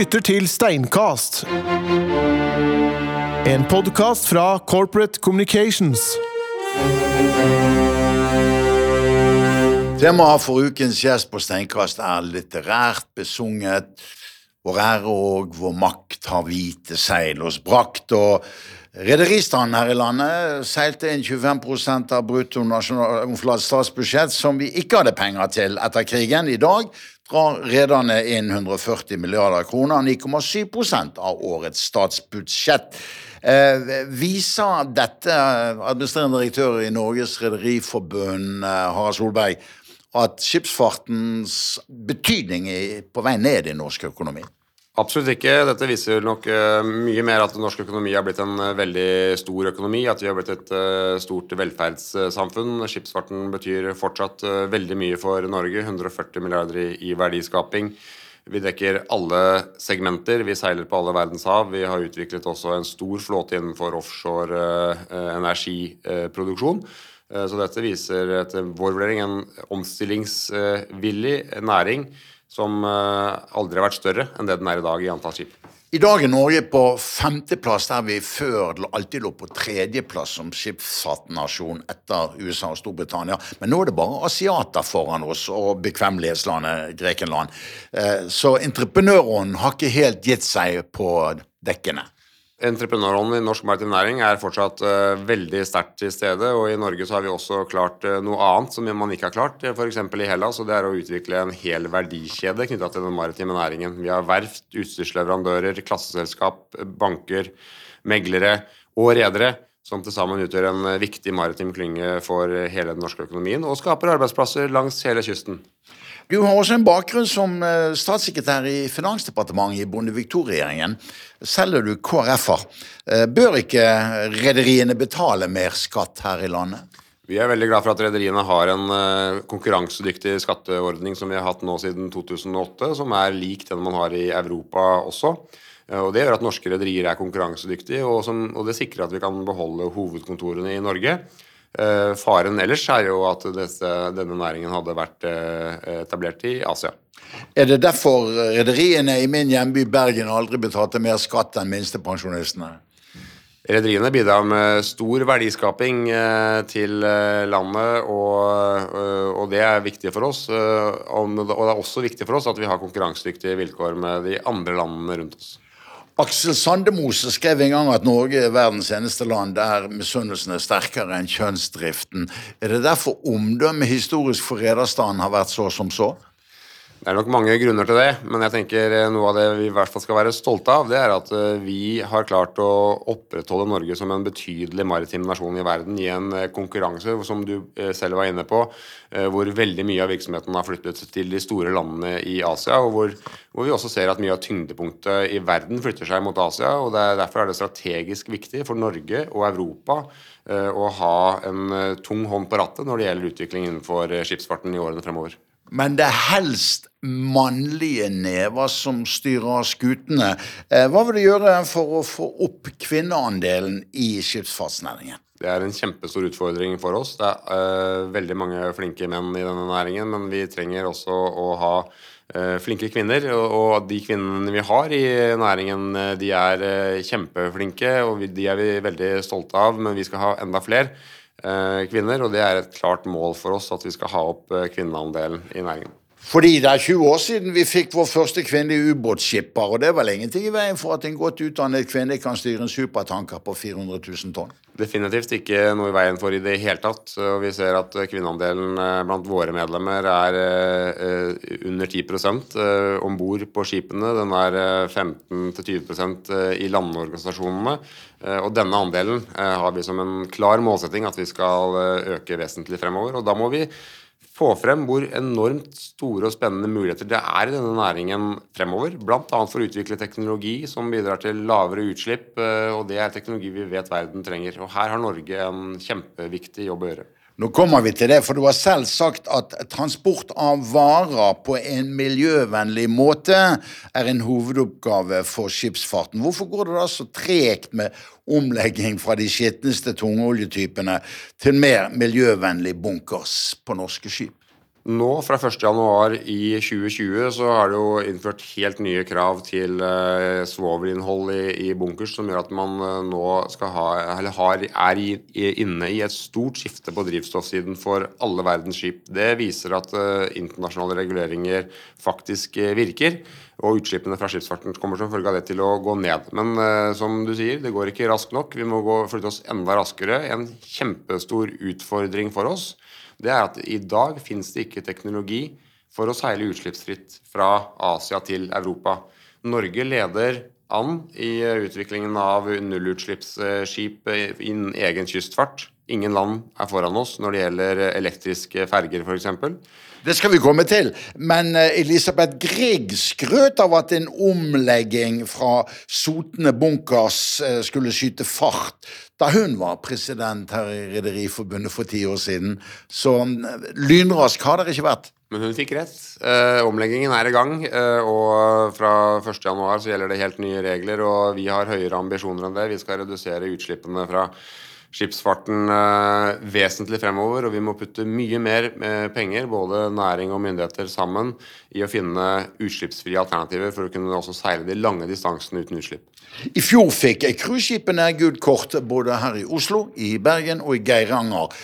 lytter til Steinkast. En podkast fra Corporate Communications. Temaet for ukens gjest på Steinkast er litterært besunget. Vår ære og vår makt har hvite seil oss brakt. og Rederistanden her i landet seilte inn 25% av bruttonasjonalt statsbudsjett som vi ikke hadde penger til etter krigen. I dag drar rederne inn 140 milliarder kroner, 9,7% av årets statsbudsjett. Eh, viser dette administrerende direktør i Norges Rederiforbund, eh, Harald Solberg, at skipsfartens betydning er på vei ned i norsk økonomi? Absolutt ikke. Dette viser nok uh, mye mer at norsk økonomi har blitt en uh, veldig stor økonomi. At vi har blitt et uh, stort velferdssamfunn. Skipsfarten betyr fortsatt veldig mye for Norge. 140 milliarder i, verdiskaping. Vi dekker alle segmenter. Vi seiler på alle verdens hav. Vi har utviklet også en stor flåte innenfor offshore energiproduksjon. så dette viser etter vår vurdering en omstillingsvillig næring som eh, aldri har vært større enn det den er i dag i antall skip. I dag er Norge på femteplass, der vi før alltid lå på tredjeplass som skipsfartsnasjon etter USA og Storbritannia. Men nå er det bare asiater foran oss og bekvemmelighetslandet Grekenland. Eh, så entreprenørånden har ikke helt gitt seg på dekkene. Entreprenørånden i norsk maritim næring er fortsatt uh, veldig sterkt til stede. og I Norge så har vi også klart uh, noe annet som man ikke har klart, uh, f.eks. i Hellas. og Det er å utvikle en hel verdikjede knytta til den maritime næringen. Vi har verft, utstyrsleverandører, klasseselskap, banker, meglere og redere som til sammen utgjør en viktig maritim klynge for hele den norske økonomien, og skaper arbeidsplasser langs hele kysten. Du har også en bakgrunn som eh, statssekretær i Finansdepartementet i Bondevik II-regjeringen. Selger du KrF-er. Eh, bør ikke rederiene betale mer skatt her i landet? Vi er veldig glad for at rederiene har en eh, konkurransedyktig skatteordning som vi har hatt nå siden 2008, som er lik den man har i Europa også. Og Det gjør at norske rederier er konkurransedyktige, og, som, og det sikrer at vi kan beholde hovedkontorene i Norge. Eh, faren ellers er jo at disse, denne næringen hadde vært eh, etablert i Asia. Er det derfor rederiene i min hjemby Bergen aldri betalte mer skatt enn minstepensjonistene? Rederiene bidrar med stor verdiskaping eh, til landet, og, og, det er viktig for oss. Og det er også viktig for oss at vi har konkurransedyktige vilkår med de andre landene rundt oss. Aksel Sandemose skrev en gang at Norge er verdens eneste land der misunnelsen er sterkere enn kjønnsdriften. Er det derfor omdømmet historisk for rederstanden har vært så som så? Det er nok mange grunner til det, men jeg tenker eh, noe av det vi i hvert fall skal være stolte av, det er at eh, vi har klart å opprettholde Norge som en betydelig maritim nasjon i verden i en eh, konkurranse, som du selv var inne på, hvor veldig mye av virksomheten har flyttet til de store landene i Asia, og hvor, hvor vi også ser at mye av tyngdepunktet i verden flytter seg mot Asia. og er, Derfor er det strategisk viktig for Norge og Europa å ha en tung hånd på rattet når det gjelder utvikling innenfor skipsfarten i årene fremover. Men det er helst mannlige never som styrer skutene. Eh, hva vil du gjøre for å få opp kvinneandelen i skipsfartsnæringen? Det er en kjempestor utfordring for oss. Det er uh, veldig mange flinke menn i denne næringen, men vi trenger også å ha uh, flinke kvinner. Og, de kvinnene vi har i næringen, de er kjempeflinke, og de er vi veldig stolte av, men vi skal ha enda flere. Eh, kvinner, og det er et klart mål for oss at vi skal ha opp eh, kvinneandelen i næringen. Fordi det er 20 år siden vi fikk vår første kvinnelige ubåtskipper, og det er vel ingenting i veien for at en godt utdannet kvinne kan styre en supertanker på 400 000 tonn? Definitivt ikke noe i veien for i det hele tatt. og Vi ser at kvinneandelen eh, blant våre medlemmer er under 10 om bord på skipene. Den er 15-20% i landorganisasjonene. Eh, og denne andelen eh, har vi som en klar målsetting at vi skal eh, øke vesentlig fremover. Og da må vi få frem hvor enormt store og spennende muligheter det er i denne næringen fremover. Bl.a. for å utvikle teknologi som bidrar til lavere utslipp, og det er teknologi vi vet verden trenger. Og her har Norge en kjempeviktig jobb å gjøre. Nå kommer vi til det, for du har selv sagt at transport av varer på en miljøvennlig måte er en hovedoppgave for skipsfarten. Hvorfor går det da så tregt med omlegging fra de skitneste tungoljetypene til mer miljøvennlig bunkers på norske skip? Nå, fra 1.1 i 2020, så har det jo innført helt nye krav til eh, svovelinnhold i, i, bunkers, som gjør at man eh, nå ha, har, er i, i, inne i et stort skifte på drivstoffsiden for alle verdens skip. Det viser at eh, internasjonale reguleringer faktisk virker, og utslippene fra skipsfarten kommer som følge av det til å gå ned. Men som du sier, det går ikke raskt nok. Vi må gå, flytte oss enda raskere. En kjempestor utfordring for oss det er at i dag finnes det ikke teknologi for å seile utslippsfritt fra Asia til Europa. Norge leder an i utviklingen av nullutslippsskip innen egen kystfart. Ingen land er foran oss når det gjelder elektriske ferger f.eks. Det skal vi komme til. Men eh, Elisabeth Grieg skrøt av at en omlegging fra sotende bunkers eh, skulle skyte fart da hun var president her i Rederiforbundet for ti år siden. Så eh, lynrask har dere ikke vært. Men hun fikk rett. Eh, omleggingen er i gang, eh, og fra 1.1 så gjelder det helt nye regler. Og vi har høyere ambisjoner enn det. Vi skal redusere utslippene fra skipsfarten eh, vesentlig fremover, og vi må putte mye mer eh, penger, både næring og myndigheter sammen, i å finne utslippsfrie alternativer for å kunne også seile de lange distansene uten utslipp. I fjor fikk cruiseskipene gult kort både her i Oslo, i Bergen og i Geiranger.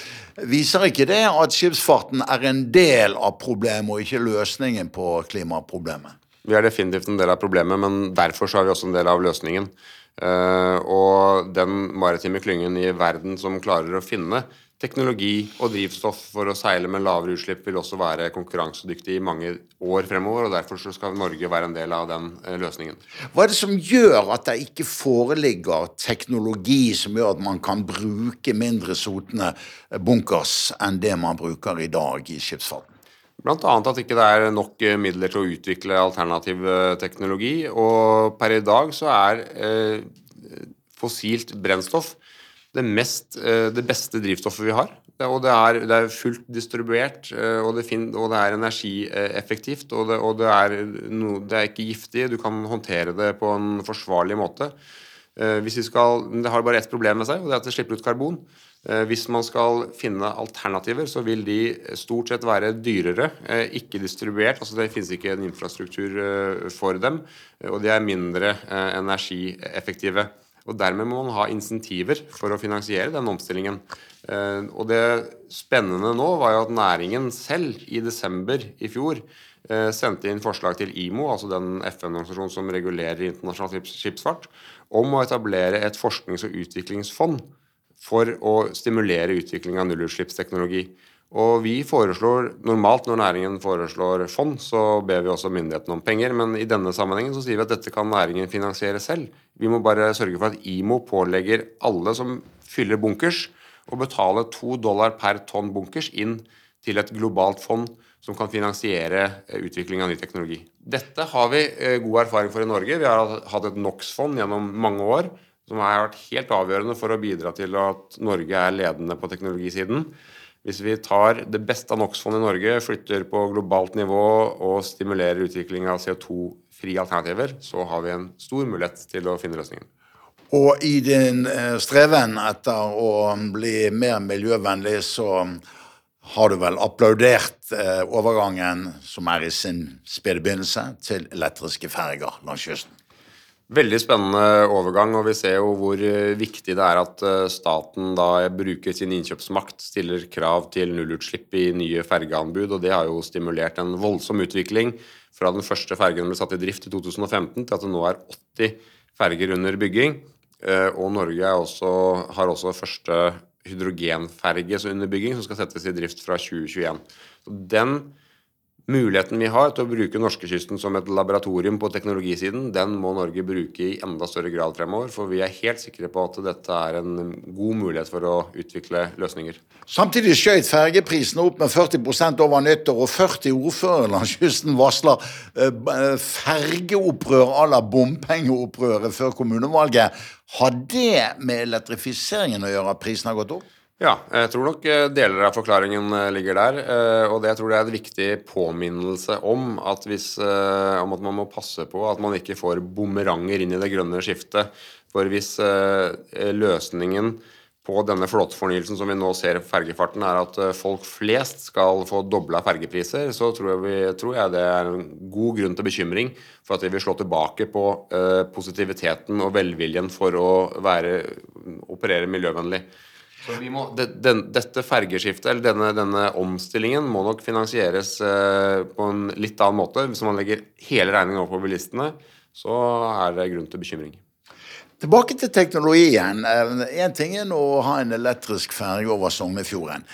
Viser ikke det at skipsfarten er en del av problemet og ikke løsningen på klimaproblemet? Vi er definitivt en del av problemet, men derfor er vi også en del av løsningen. Uh, og den maritime klyngen i verden som klarer å finne teknologi og drivstoff for å seile med lavere utslipp, vil også være konkurransedyktig i mange år fremover. og Derfor skal Norge være en del av den uh, løsningen. Hva er det som gjør at det ikke foreligger teknologi som gjør at man kan bruke mindre sotende bunkers enn det man bruker i dag i skipsfarten? Bl.a. at ikke det er nok eh, midler til å utvikle alternativ eh, teknologi. Og per i dag så er eh, fossilt brennstoff det, mest, eh, det, beste drivstoffet vi har. Og det er, det er fullt distribuert, eh, og det, fin, og det, er energieffektivt. Og, det, og er no, det, er ikke giftig, du kan håndtere det på en forsvarlig måte. Eh, hvis vi skal, det har bare ett problem med seg, og det er at det slipper ut karbon. Eh, hvis man skal finne alternativer, så vil de stort sett være dyrere, eh, ikke distribuert. altså Det finnes ikke en infrastruktur for dem, og de er mindre energieffektive. Og Dermed må man ha insentiver for å finansiere den omstillingen. Og Det spennende nå var jo at næringen selv i desember i fjor sendte inn forslag til IMO, altså den FN-organisasjonen som regulerer internasjonal skipsfart, om å etablere et forsknings- og utviklingsfond for å stimulere utvikling av nullutslippsteknologi. Og vi foreslår, Normalt når næringen foreslår fond, så ber vi også myndighetene om penger. Men i denne sammenhengen så sier vi at dette kan næringen finansiere selv. Vi må bare sørge for at IMO pålegger alle som fyller bunkers, å betale to dollar per tonn bunkers inn til et globalt fond som kan finansiere eh, utvikling av ny teknologi. Dette har vi eh, god erfaring for i Norge. Vi har hatt et NOx-fond gjennom mange år som har vært helt avgjørende for å bidra til at Norge er ledende på teknologisiden. Hvis vi tar det beste av NOx-fondet i Norge, flytter på globalt nivå og stimulerer utvikling av CO2-frie alternativer, så har vi en stor mulighet til å finne løsningen. Og i din eh, streven etter å bli mer miljøvennlig, så har du vel applaudert eh, overgangen, som er i sin spede begynnelse, til elektriske ferger langs kysten? Veldig spennende overgang, og vi ser jo hvor eh, viktig det er at eh, staten da bruker sin innkjøpsmakt, stiller krav til nullutslipp i nye fergeanbud, og det har jo stimulert en voldsom utvikling fra den første fergen ble satt i drift i 2015 til at det nå er 80 ferger under bygging. Eh, og Norge også, har også første hydrogenferge som underbygging, som skal settes i drift fra 2021. Så den Muligheten vi har til å bruke norskekysten som et laboratorium på teknologisiden, den må Norge bruke i enda større grad fremover. For vi er helt sikre på at dette er en god mulighet for å utvikle løsninger. Samtidig skjøt fergeprisene opp med 40 over nyttår, og 40 ordførere langs kysten varsler eh, fergeopprør à la bompengeopprøret før kommunevalget. Har det med elektrifiseringen å gjøre at prisen har gått opp? Ja, jeg tror nok eh, deler av forklaringen eh, ligger der. Eh, og det jeg tror det er en viktig påminnelse om at, hvis, om at man må passe på at man ikke får bumeranger inn i det grønne skiftet. For hvis løsningen på denne flåtefornyelsen som vi nå ser på fergefarten, er at folk flest skal få dobla fergepriser, så tror jeg, vi, tror jeg, det er en god grunn til bekymring for at vi vil slå tilbake på uh, positiviteten og velviljen for å være, operere miljøvennlig. Så må, det, den, dette fergeskiftet, eller denne, denne, omstillingen, må nok finansieres eh, på en litt annen måte. Hvis man legger hele regningen over på bilistene, så er det grunn til bekymring. Tilbake til teknologien. Én ting er å ha en elektrisk ferge over Sognefjorden.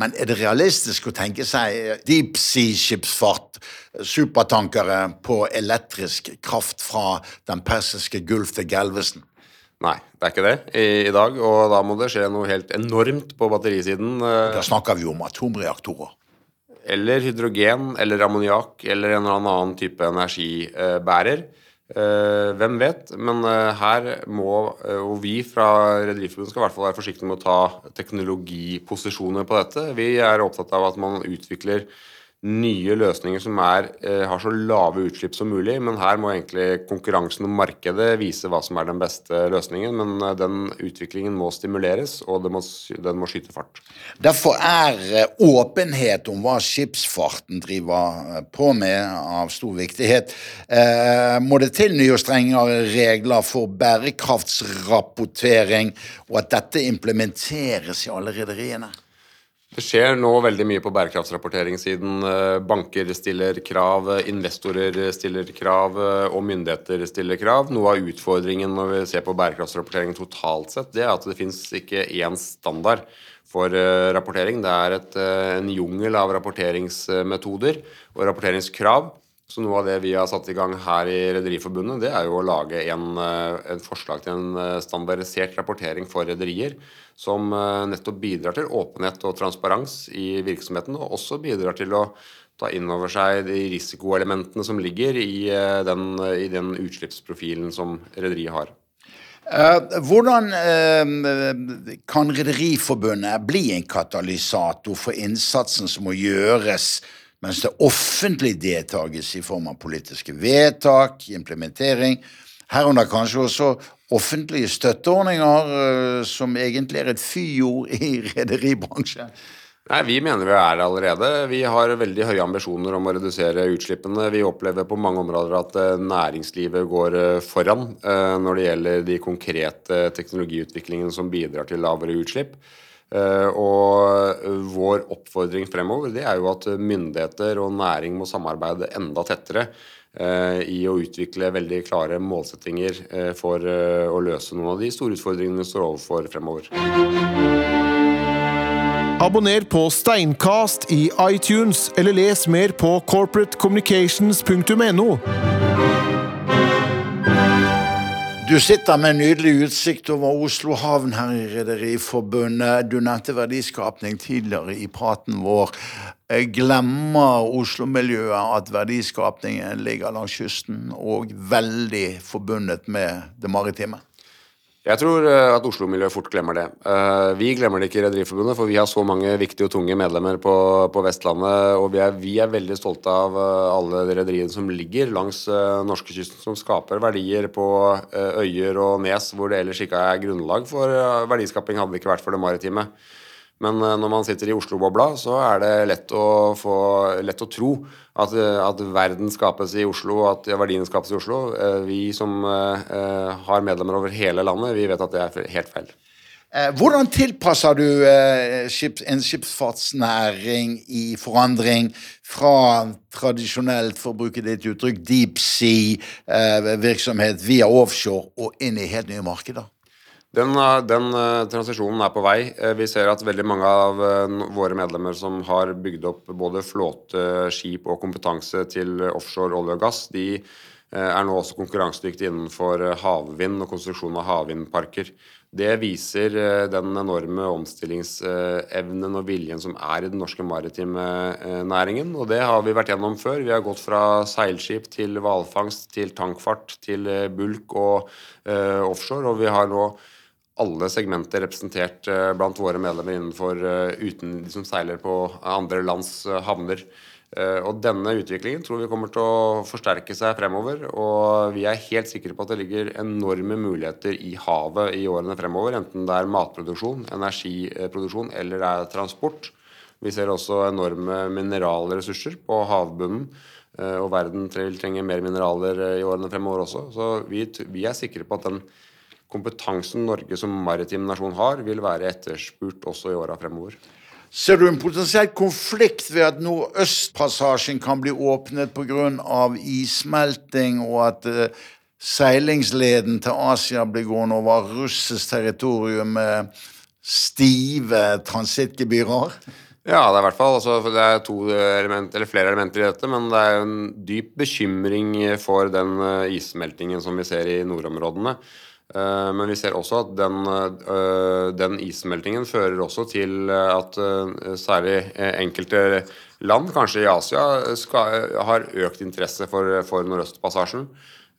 Men er det realistisk å tenke seg deep sea-skipsfart, supertankere, på elektrisk kraft fra den persiske gulf til Gelvesen? Nei, det er ikke det i, i, dag. Og da må det skje noe helt enormt på batterisiden. Eh. Da snakker vi om atomreaktorer. Eller hydrogen eller ammoniakk eller en eller annen type energibærer. Uh, hvem vet? Men uh, her må og vi fra Rederiforbundet skal i hvert fall være forsiktige med å ta teknologiposisjoner på dette. Vi er opptatt av at man utvikler nye løsninger som er, eh, har så lave utslipp som mulig. Men her må egentlig konkurransen og markedet vise hva som er den beste løsningen. Men eh, den utviklingen må stimuleres, og må, den må skyte fart. Derfor er eh, åpenhet om hva skipsfarten driver på med, av stor viktighet. må det til nye og strengere regler for bærekraftsrapportering, og at dette implementeres i alle rederiene? Det skjer nå veldig mye på bærekraftsrapporteringssiden. Eh, banker stiller krav, investorer stiller krav, eh, og myndigheter stiller krav. Noe av utfordringen når vi ser på bærekraftsrapportering totalt sett, det er at det finnes ikke én standard for eh, rapportering. Det er et, en jungel av rapporteringsmetoder og rapporteringskrav. Så noe av det vi har satt i gang her i Rederiforbundet, det er jo å lage en, en forslag til en standardisert rapportering for rederier som eh, nettopp bidrar til åpenhet og transparens i virksomheten, og også bidrar til å ta inn over seg de risikoelementene som ligger i eh, den, i den utslippsprofilen som rederiet har. Hvordan kan Rederiforbundet bli en katalysator for innsatsen som må gjøres mens det offentlig deltakes i form av politiske vedtak, implementering, herunder kanskje også offentlige støtteordninger, eh, som egentlig er et fyord i rederibransjen? Nei, Vi mener vi er allerede. Vi har veldig høye ambisjoner om å redusere utslippene. Vi opplever på mange områder at eh, næringslivet går eh, foran når det gjelder de konkrete teknologiutviklingene som bidrar til lavere utslipp. Og vår oppfordring fremover det er jo at myndigheter og næring må samarbeide enda tettere Eh, i å utvikle veldig klare målsettinger eh, for eh, å løse noen av de store utfordringene vi står overfor fremover. Abonner på Steinkast i iTunes, eller les mer på corporatecommunications.no. Du sitter med nydelig utsikt over Oslo havn her i Rederiforbundet. Du nevnte verdiskapning tidligere i praten vår. Glemmer Oslo-miljøet at verdiskapningen ligger langs kysten og veldig forbundet med det maritime? Jeg tror eh, at Oslo-miljøet fort glemmer det. Eh, vi glemmer det ikke i Rederiforbundet, for vi har så mange viktige og tunge medlemmer på, på Vestlandet. Og vi er, vi er, veldig stolte av eh, alle de rederiene som ligger langs norskekysten, som skaper verdier på øyer og nes hvor det ellers ikke er grunnlag for verdiskaping, hadde det ikke vært for det maritime. Men eh, når man sitter i Oslo-bobla, så er det lett å, få, lett å tro at, eh, at, verden skapes i Oslo, at verdiene skapes i Oslo. Eh, vi som har medlemmer over hele landet, vi vet at det er helt feil. Hvordan tilpasser du en skipsfartsnæring i forandring fra tradisjonelt, for å bruke ditt uttrykk, deep sea-virksomhet via offshore og inn i helt nye markeder? Den, eh, den uh, transisjonen er på vei. Uh, vi ser at veldig mange av våre medlemmer som har bygd opp både flåte, skip og kompetanse til offshore olje og gass, de er nå også konkurransedyktige innenfor havvind og konstruksjon av havvindparker. Det viser den enorme omstillingsevnen og viljen som er i den norske maritime næringen. Og det har vi vært gjennom før. Vi har gått fra seilskip til hvalfangst til tankfart til bulk og offshore. Og vi har nå alle segmenter representert eh, blant våre medlemmer innenfor eh, uten de som seiler på andre lands eh, havner. Og denne utviklingen tror vi kommer til å forsterke seg fremover. Og vi er helt sikre på at det ligger enorme muligheter i havet i årene fremover. Enten det er matproduksjon, energiproduksjon eller det er transport. Vi ser også enorme mineralressurser på havbunnen. Og verden vil trenge mer mineraler i årene fremover også. Så vi, vi er sikre på at den kompetansen Norge som maritim nasjon har, vil være etterspurt også i åra fremover. Ser du en potensiell konflikt ved at Nordøstpassasjen kan bli åpnet pga. issmelting, og at uh, seilingsleden til Asia blir gående over russisk territorium med stive transittgebyrer? Ja, det er i hvert fall altså, det er to element, eller flere elementer i dette. Men det er en dyp bekymring for den eh, issmeltingen som vi ser i nordområdene. Eh, men vi ser også at den, eh, den issmeltingen fører også til at eh, særlig enkelte land, kanskje i Asia, skal, har økt interesse for, for Nordøstpassasjen.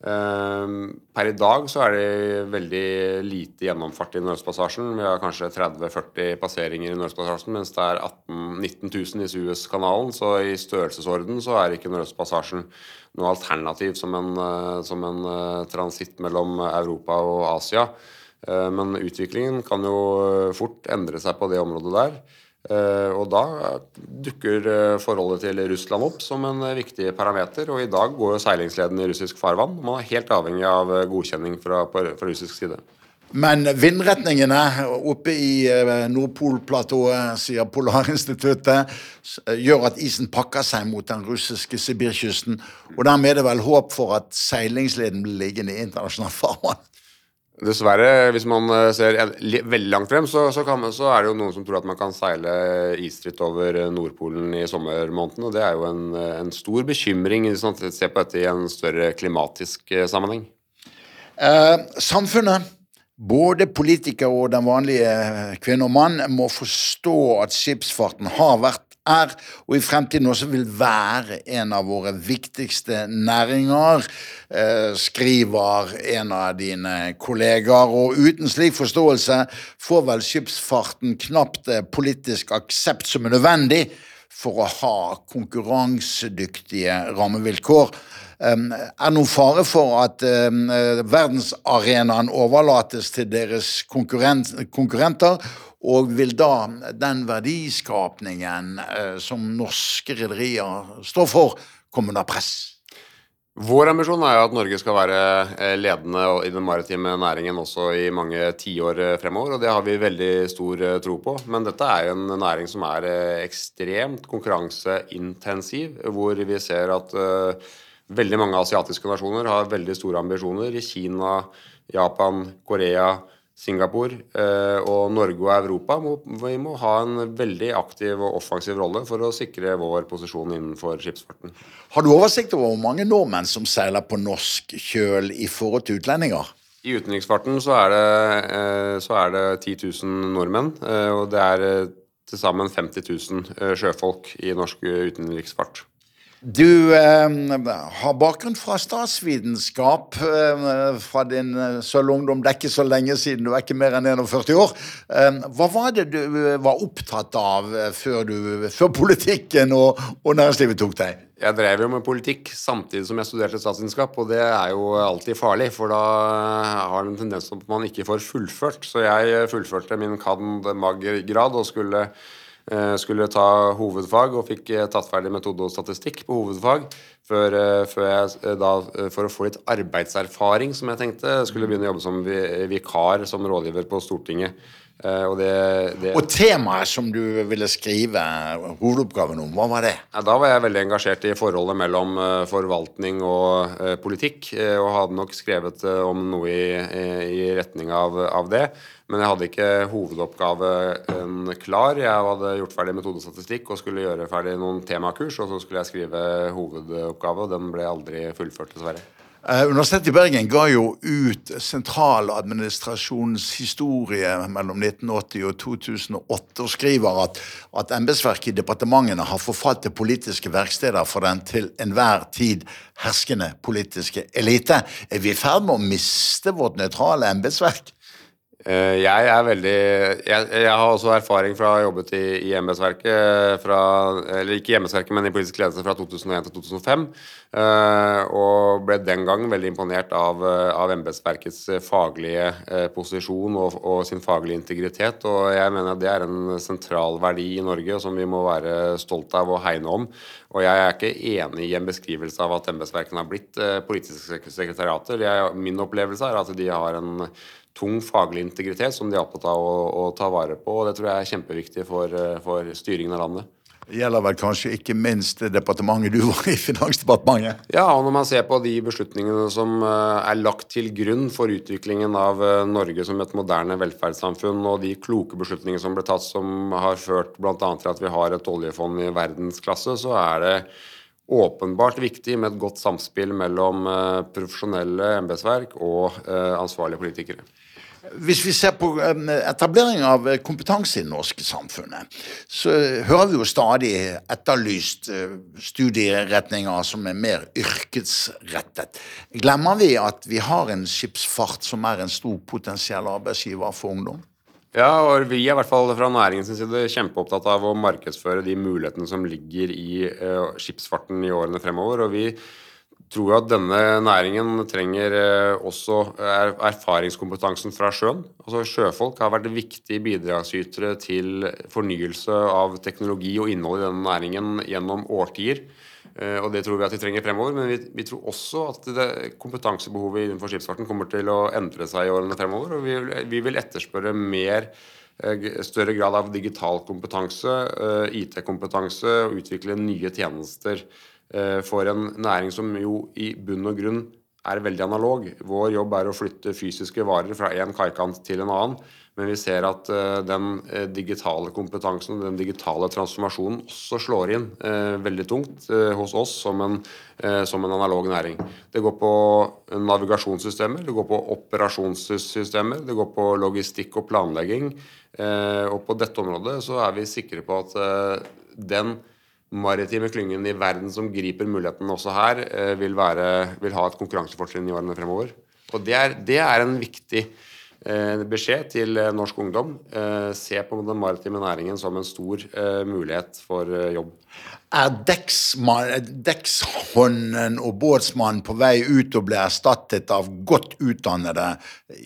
Per i dag så er det veldig lite gjennomfart i Nordøstpassasjen. Vi har kanskje 30-40 passeringer i Nordøstpassasjen, mens det er 18 19 000 i Suezkanalen. Så i størrelsesorden så er ikke Nordøstpassasjen noe alternativ som en, eh, som en uh, transitt mellom Europa og Asia. Uh, men utviklingen kan jo fort endre seg på det området der. Uh, og da dukker forholdet til Russland opp som en viktig parameter. Og i dag går seilingsleden i russisk farvann. Man er helt avhengig av godkjenning fra, fra russisk side. Men vindretningene oppe i eh, Nordpolplatået, sier Polarinstituttet, gjør at isen pakker seg mot den russiske Sibirkysten. Og dermed er det vel håp for at seilingsleden blir liggende i internasjonalt farvann. Dessverre, hvis man eh, ser veldig langt frem, så, så, man, så, er det jo noen som tror at man kan seile isfritt over eh, Nordpolen i sommermånedene. Og det er jo en, en stor bekymring hvis man ser på dette i en større klimatisk sammenheng. Eh, samfunnet både politikere og den vanlige kvinne og mann må forstå at skipsfarten har vært, er og i fremtiden også vil være en av våre viktigste næringer, eh, skriver en av dine kollegaer. Og uten slik forståelse får vel skipsfarten knapt politisk aksept som er nødvendig for å ha konkurransedyktige rammevilkår. Er noen fare for at verdensarenaen overlates til deres konkurrenter? Og vil da den verdiskapningen eh, som norske rederier står for, komme under press? Vår ambisjon er jo at Norge skal være eh, ledende i den maritime næringen også i mange tiår eh, fremover, og det har vi veldig stor tro på. Men dette er jo en næring som er ekstremt konkurranseintensiv, hvor vi ser at Veldig mange asiatiske nasjoner har veldig store ambisjoner. I Kina, Japan, Korea, Singapore eh, og Norge og Europa må, vi må ha en veldig aktiv og offensiv rolle for å sikre vår posisjon innenfor skipsfarten. Har du oversikt over hvor mange nordmenn som seiler på norsk kjøl i forhold til utlendinger? I utenriksfarten så er det, eh, så er det 10 000 nordmenn, eh, og det er til sammen 50 000 sjøfolk i norsk utenriksfart. Du eh, har bakgrunn fra statsvitenskap eh, fra din eh, sølv ungdom. Det er ikke så lenge siden, du er ikke mer enn 41 år. Eh, hva var det du eh, var opptatt av eh, før, du, før politikken og, og, næringslivet tok deg? Jeg drev jo med politikk samtidig som jeg studerte statsvitenskap, og det er jo alltid farlig, for da har det en tendens til at man ikke får fullført. Så jeg fullførte min cand. mag.-grad og skulle skulle ta hovedfag og fikk eh, tatt ferdig metode og statistikk på hovedfag. Før, eh, før jeg da, for å få litt arbeidserfaring, som jeg tenkte, skulle begynne å jobbe som vikar som rådgiver på Stortinget. Uh, og, det, det... og, temaet som du ville skrive hovedoppgaven om, hva var det? Ja, da var jeg veldig engasjert i forholdet mellom uh, forvaltning og uh, politikk. og hadde nok skrevet om noe i, i retning av, av, det. Men jeg hadde ikke hovedoppgaven klar. Jeg hadde gjort ferdig metodestatistikk og skulle gjøre ferdig noen temakurs. Og så skulle jeg skrive hovedoppgave, og den ble aldri fullført, dessverre. Uh, Universitetet i Bergen ga jo ut sentraladministrasjonens historie mellom 1980 og 2008 og skriver at, at embetsverket i departementene har forfalt til politiske verksteder for den til enhver tid herskende politiske elite. Er vi i ferd med å miste vårt nøytrale embetsverk? Eh, jeg er veldig jeg, jeg, har også erfaring fra å ha jobbet i, i embetsverket Eller ikke i embetsverket, men i politisk ledelse fra 2001 til 2005. Eh, og ble den gang veldig imponert av, av embetsverkets faglige eh, posisjon og, og, sin faglige integritet. Og jeg mener det er en sentral verdi i Norge som vi må være stolte av og hegne om. Og jeg er ikke enig i en beskrivelse av at embetsverkene har blitt politiske sekretariater. Jeg, min opplevelse er at de har en tung faglig integritet som de er opptatt av å, å, ta vare på. og Det tror jeg er kjempeviktig for, eh, for styringen av landet. Gjelder vel kanskje ikke minst det departementet du var i, Finansdepartementet? Ja, og når man ser på de beslutningene som eh, er lagt til grunn for utviklingen av eh, Norge som et moderne velferdssamfunn, og de kloke beslutningene som ble tatt som har ført bl.a. til at vi har et oljefond i verdensklasse, så er det åpenbart viktig med et godt samspill mellom profesjonelle embetsverk og ansvarlige politikere. Hvis vi ser på um, etablering av kompetanse i det norske samfunnet, så hører vi jo stadig etterlyst uh, studieretninger som er mer yrkesrettet. Glemmer vi at vi har en skipsfart som er en stor potensiell arbeidsgiver for ungdom? Ja, og vi er i hvert fall fra næringens side kjempeopptatt av å markedsføre de mulighetene som ligger i skipsfarten i årene fremover. og vi tror at denne næringen trenger eh, også erfaringskompetansen fra sjøen. Altså Sjøfolk har vært viktige bidragsytere til fornyelse av teknologi og innhold i denne næringen gjennom årtier. Eh, og Det tror vi at de trenger fremover, men vi, vi tror også at det, kompetansebehovet innenfor skipsfarten kommer til å endre seg i årene fremover. og Vi, vi vil etterspørre mer eh, større grad av digital kompetanse, IT-kompetanse og utvikle nye tjenester Eh, for en næring som jo i bunn og grunn er veldig analog. Vår jobb er å flytte fysiske varer fra én kaikant til en annen. Men vi ser at uh, den uh, digitale kompetansen den digitale transformasjonen også slår inn veldig tungt hos oss som en, som en, analog næring. Det går på navigasjonssystemer, det går på operasjonssystemer, det går på logistikk og planlegging. og på dette området så er vi sikre på at den maritime klyngen i verden som griper muligheten også her, eh, vil, være, vil ha et konkurransefortrinn i årene fremover. Og det er, det er en viktig eh, beskjed til eh, norsk ungdom. Se på den maritime næringen som en stor mulighet for jobb. Er dekkshånden og båtsmannen på vei ut og blir erstattet av godt utdannede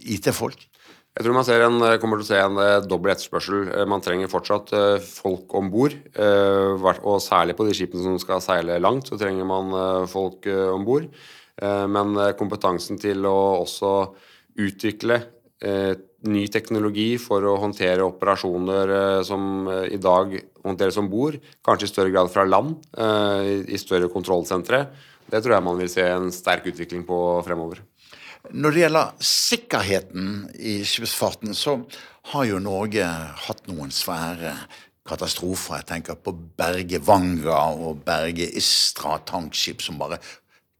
IT-folk? Jeg tror man en, eh, kommer til å se en uh, dobbel etterspørsel. Uh, man trenger fortsatt folk om bord. og særlig på de skipene som skal seile langt, så trenger man folk om bord. men kompetansen til å også utvikle ny teknologi for å håndtere operasjoner som i dag håndteres om bord, kanskje i større grad fra land, i større kontrollsentre, det tror jeg man vil se en sterk utvikling på fremover. Når det gjelder sikkerheten i skipsfarten, så har jo Norge hatt noen svære katastrofer. Jeg tenker på Berge Vanga og Berge Istra tankskip som bare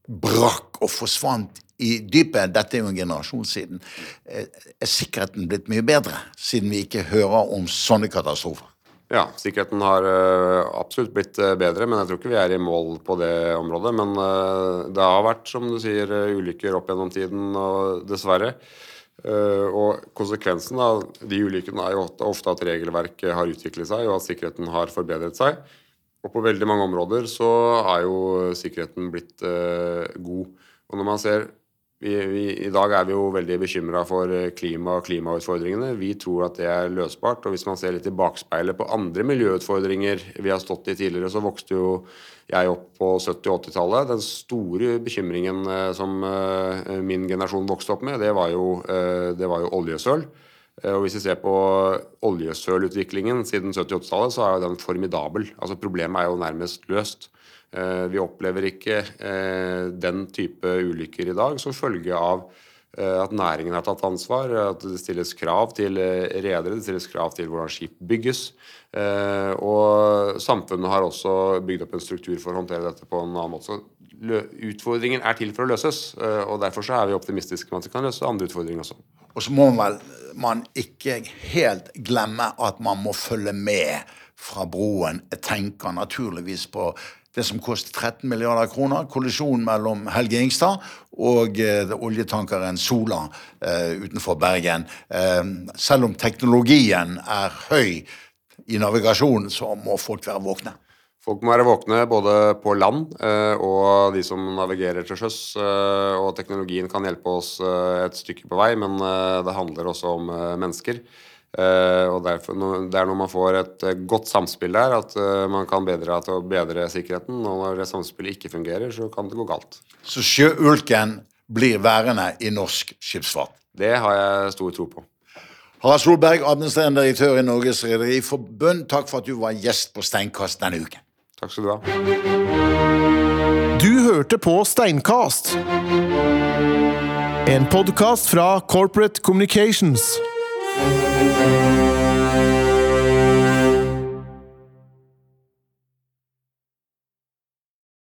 brakk og forsvant i dypet. Dette er jo en generasjon siden. Eh, er sikkerheten blitt mye bedre, siden vi ikke hører om sånne katastrofer? Ja, sikkerheten har uh, absolutt blitt uh, bedre, men jeg tror ikke vi er i mål på det området. Men uh, det har vært, som du sier, ulykker opp gjennom tiden, og dessverre. og konsekvensen av de ulykkene er jo ofte at regelverket har utviklet seg, og at sikkerheten har forbedret seg. Og på veldig mange områder så er jo sikkerheten blitt god. Og når man ser vi, vi, I dag er vi jo veldig bekymra for eh, klima og klimautfordringene. Vi tror at det er løsbart. og Hvis man ser litt i bakspeilet på andre miljøutfordringer vi har stått i tidligere, så vokste jo jeg opp på 70- og 80-tallet. Den store bekymringen eh, som eh, min generasjon vokste opp med, det var jo, det var jo oljesøl. Og Hvis vi ser på oljesølutviklingen siden 70-80-tallet, så er den formidabel. Altså Problemet er jo nærmest løst. Eh, vi opplever ikke eh, den type ulykker i dag som følge av eh, at næringen har tatt ansvar, at det stilles krav til redere, det stilles krav til hvordan skip bygges. Og samfunnet har også bygd opp en struktur for å håndtere dette på en annen måte. Utfordringen er til for å løses, og derfor så er vi optimistiske med at vi kan løse andre utfordringer også. Og så må man, man ikke helt glemme at man må følge med fra broen. Jeg tenker naturligvis på det som koster 13 milliarder kroner. Kollisjonen mellom Helge Ingstad og uh, oljetankeren Sola uh, utenfor Bergen. Uh, selv om teknologien er høy i navigasjonen, så må folk være våkne. Folk må være våkne både på land eh, og de som navigerer til sjøs. Eh, og teknologien kan hjelpe oss eh, et stykke på vei, men det handler også om mennesker. Eh, og derfor, Det er når man får et godt samspill der, at man kan bedre til å bedre sikkerheten. Og når det samspillet ikke fungerer, så kan det gå galt. Så sjøulken blir værende i norsk skipsfart. Det har jeg stor tro på. Harald Solberg, administrerende direktør i Norges Rederiforbund, takk for at du var gjest på Steinkast denne uken. Takk skal du ha. Du hørte på Steinkast. En podkast fra Corporate Communications.